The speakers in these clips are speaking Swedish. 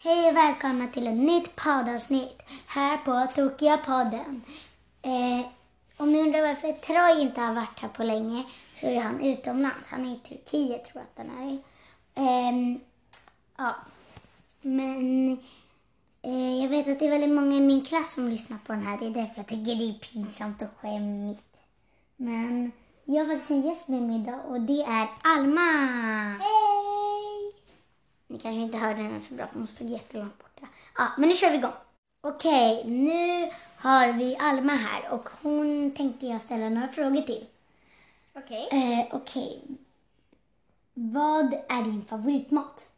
Hej och välkomna till ett nytt poddavsnitt här på Tokia podden. Eh, om ni undrar varför Troy inte har varit här på länge så är han utomlands. Han är i Turkiet tror jag att han är. Eh, ja, men eh, jag vet att det är väldigt många i min klass som lyssnar på den här. Det är därför jag tycker det är pinsamt och skämmigt. Men jag har faktiskt en gäst med mig idag och det är Alma. Hej! Ni kanske inte hörde henne så bra för hon stod jättelångt borta. Ja, men nu kör vi igång. Okej, nu har vi Alma här och hon tänkte jag ställa några frågor till. Okej. Eh, Okej. Vad är din favoritmat?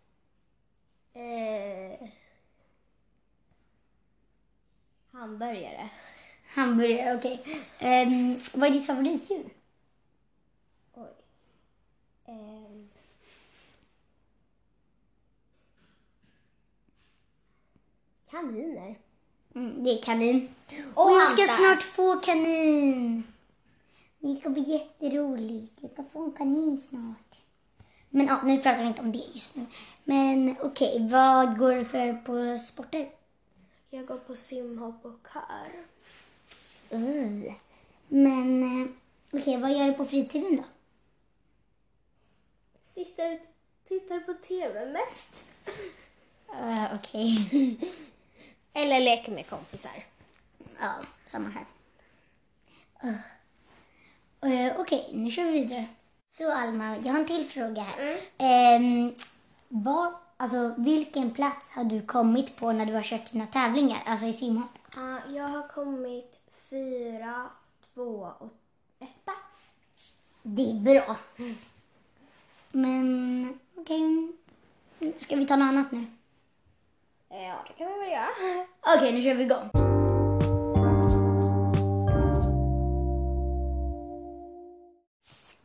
Eh, hamburgare. Hamburgare, okej. Ehm, vad är ditt favoritdjur? Oj. Ehm. Kaniner. Mm, det är kanin. Och Och jag ska hantar. snart få kanin. Det ska bli jätteroligt. Jag ska få en kanin snart. Men ja, nu pratar vi inte om det just nu. Men okej, vad går du för på sporter? Jag går på simhopp och kör. Uh. Men eh, okej, vad gör du på fritiden då? Sitter tittar på TV mest. Uh, okej. Eller leker med kompisar. ja, samma här. Uh. Uh, okej, nu kör vi vidare. Så Alma, jag har en till fråga här. Ehm, var, alltså, vilken plats har du kommit på när du har kört dina tävlingar, alltså i simhopp? Ja, jag har kommit fyra, två och etta. Det är bra. Men okej, ska vi ta något annat nu? Okej, okay. Okej, nu kör vi igång.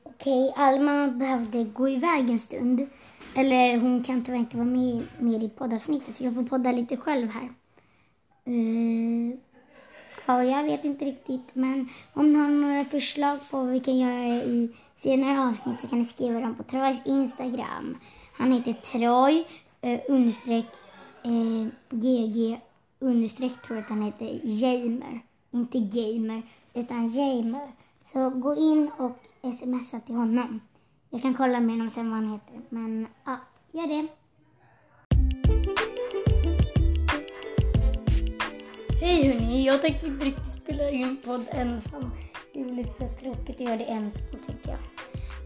Okej, Alma behövde gå iväg en stund. Eller hon kan tyvärr inte vara med mer i poddavsnittet så jag får podda lite själv här. Uh, ja, jag vet inte riktigt men om ni har några förslag på vad vi kan göra i senare avsnitt så kan ni skriva dem på Troys Instagram. Han heter Troy uh, understreck eh, GG understreck tror jag att han heter Jamer. Inte gamer utan Jamer. Så gå in och smsa till honom. Jag kan kolla med honom sen vad han heter. Men ja, gör det. Hej hörni, jag tänkte inte riktigt spela in en podd ensam. Det är lite så tråkigt att göra det ensam tänker jag.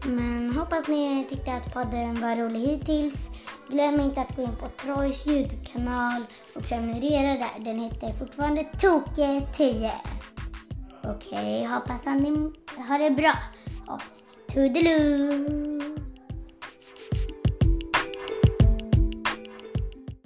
Men hoppas ni tyckte att podden var rolig hittills. Glöm inte att gå in på Troys Youtube-kanal och prenumerera där. Den heter fortfarande Toke10. Okej, hoppas att ni har det bra. Och toodaloo!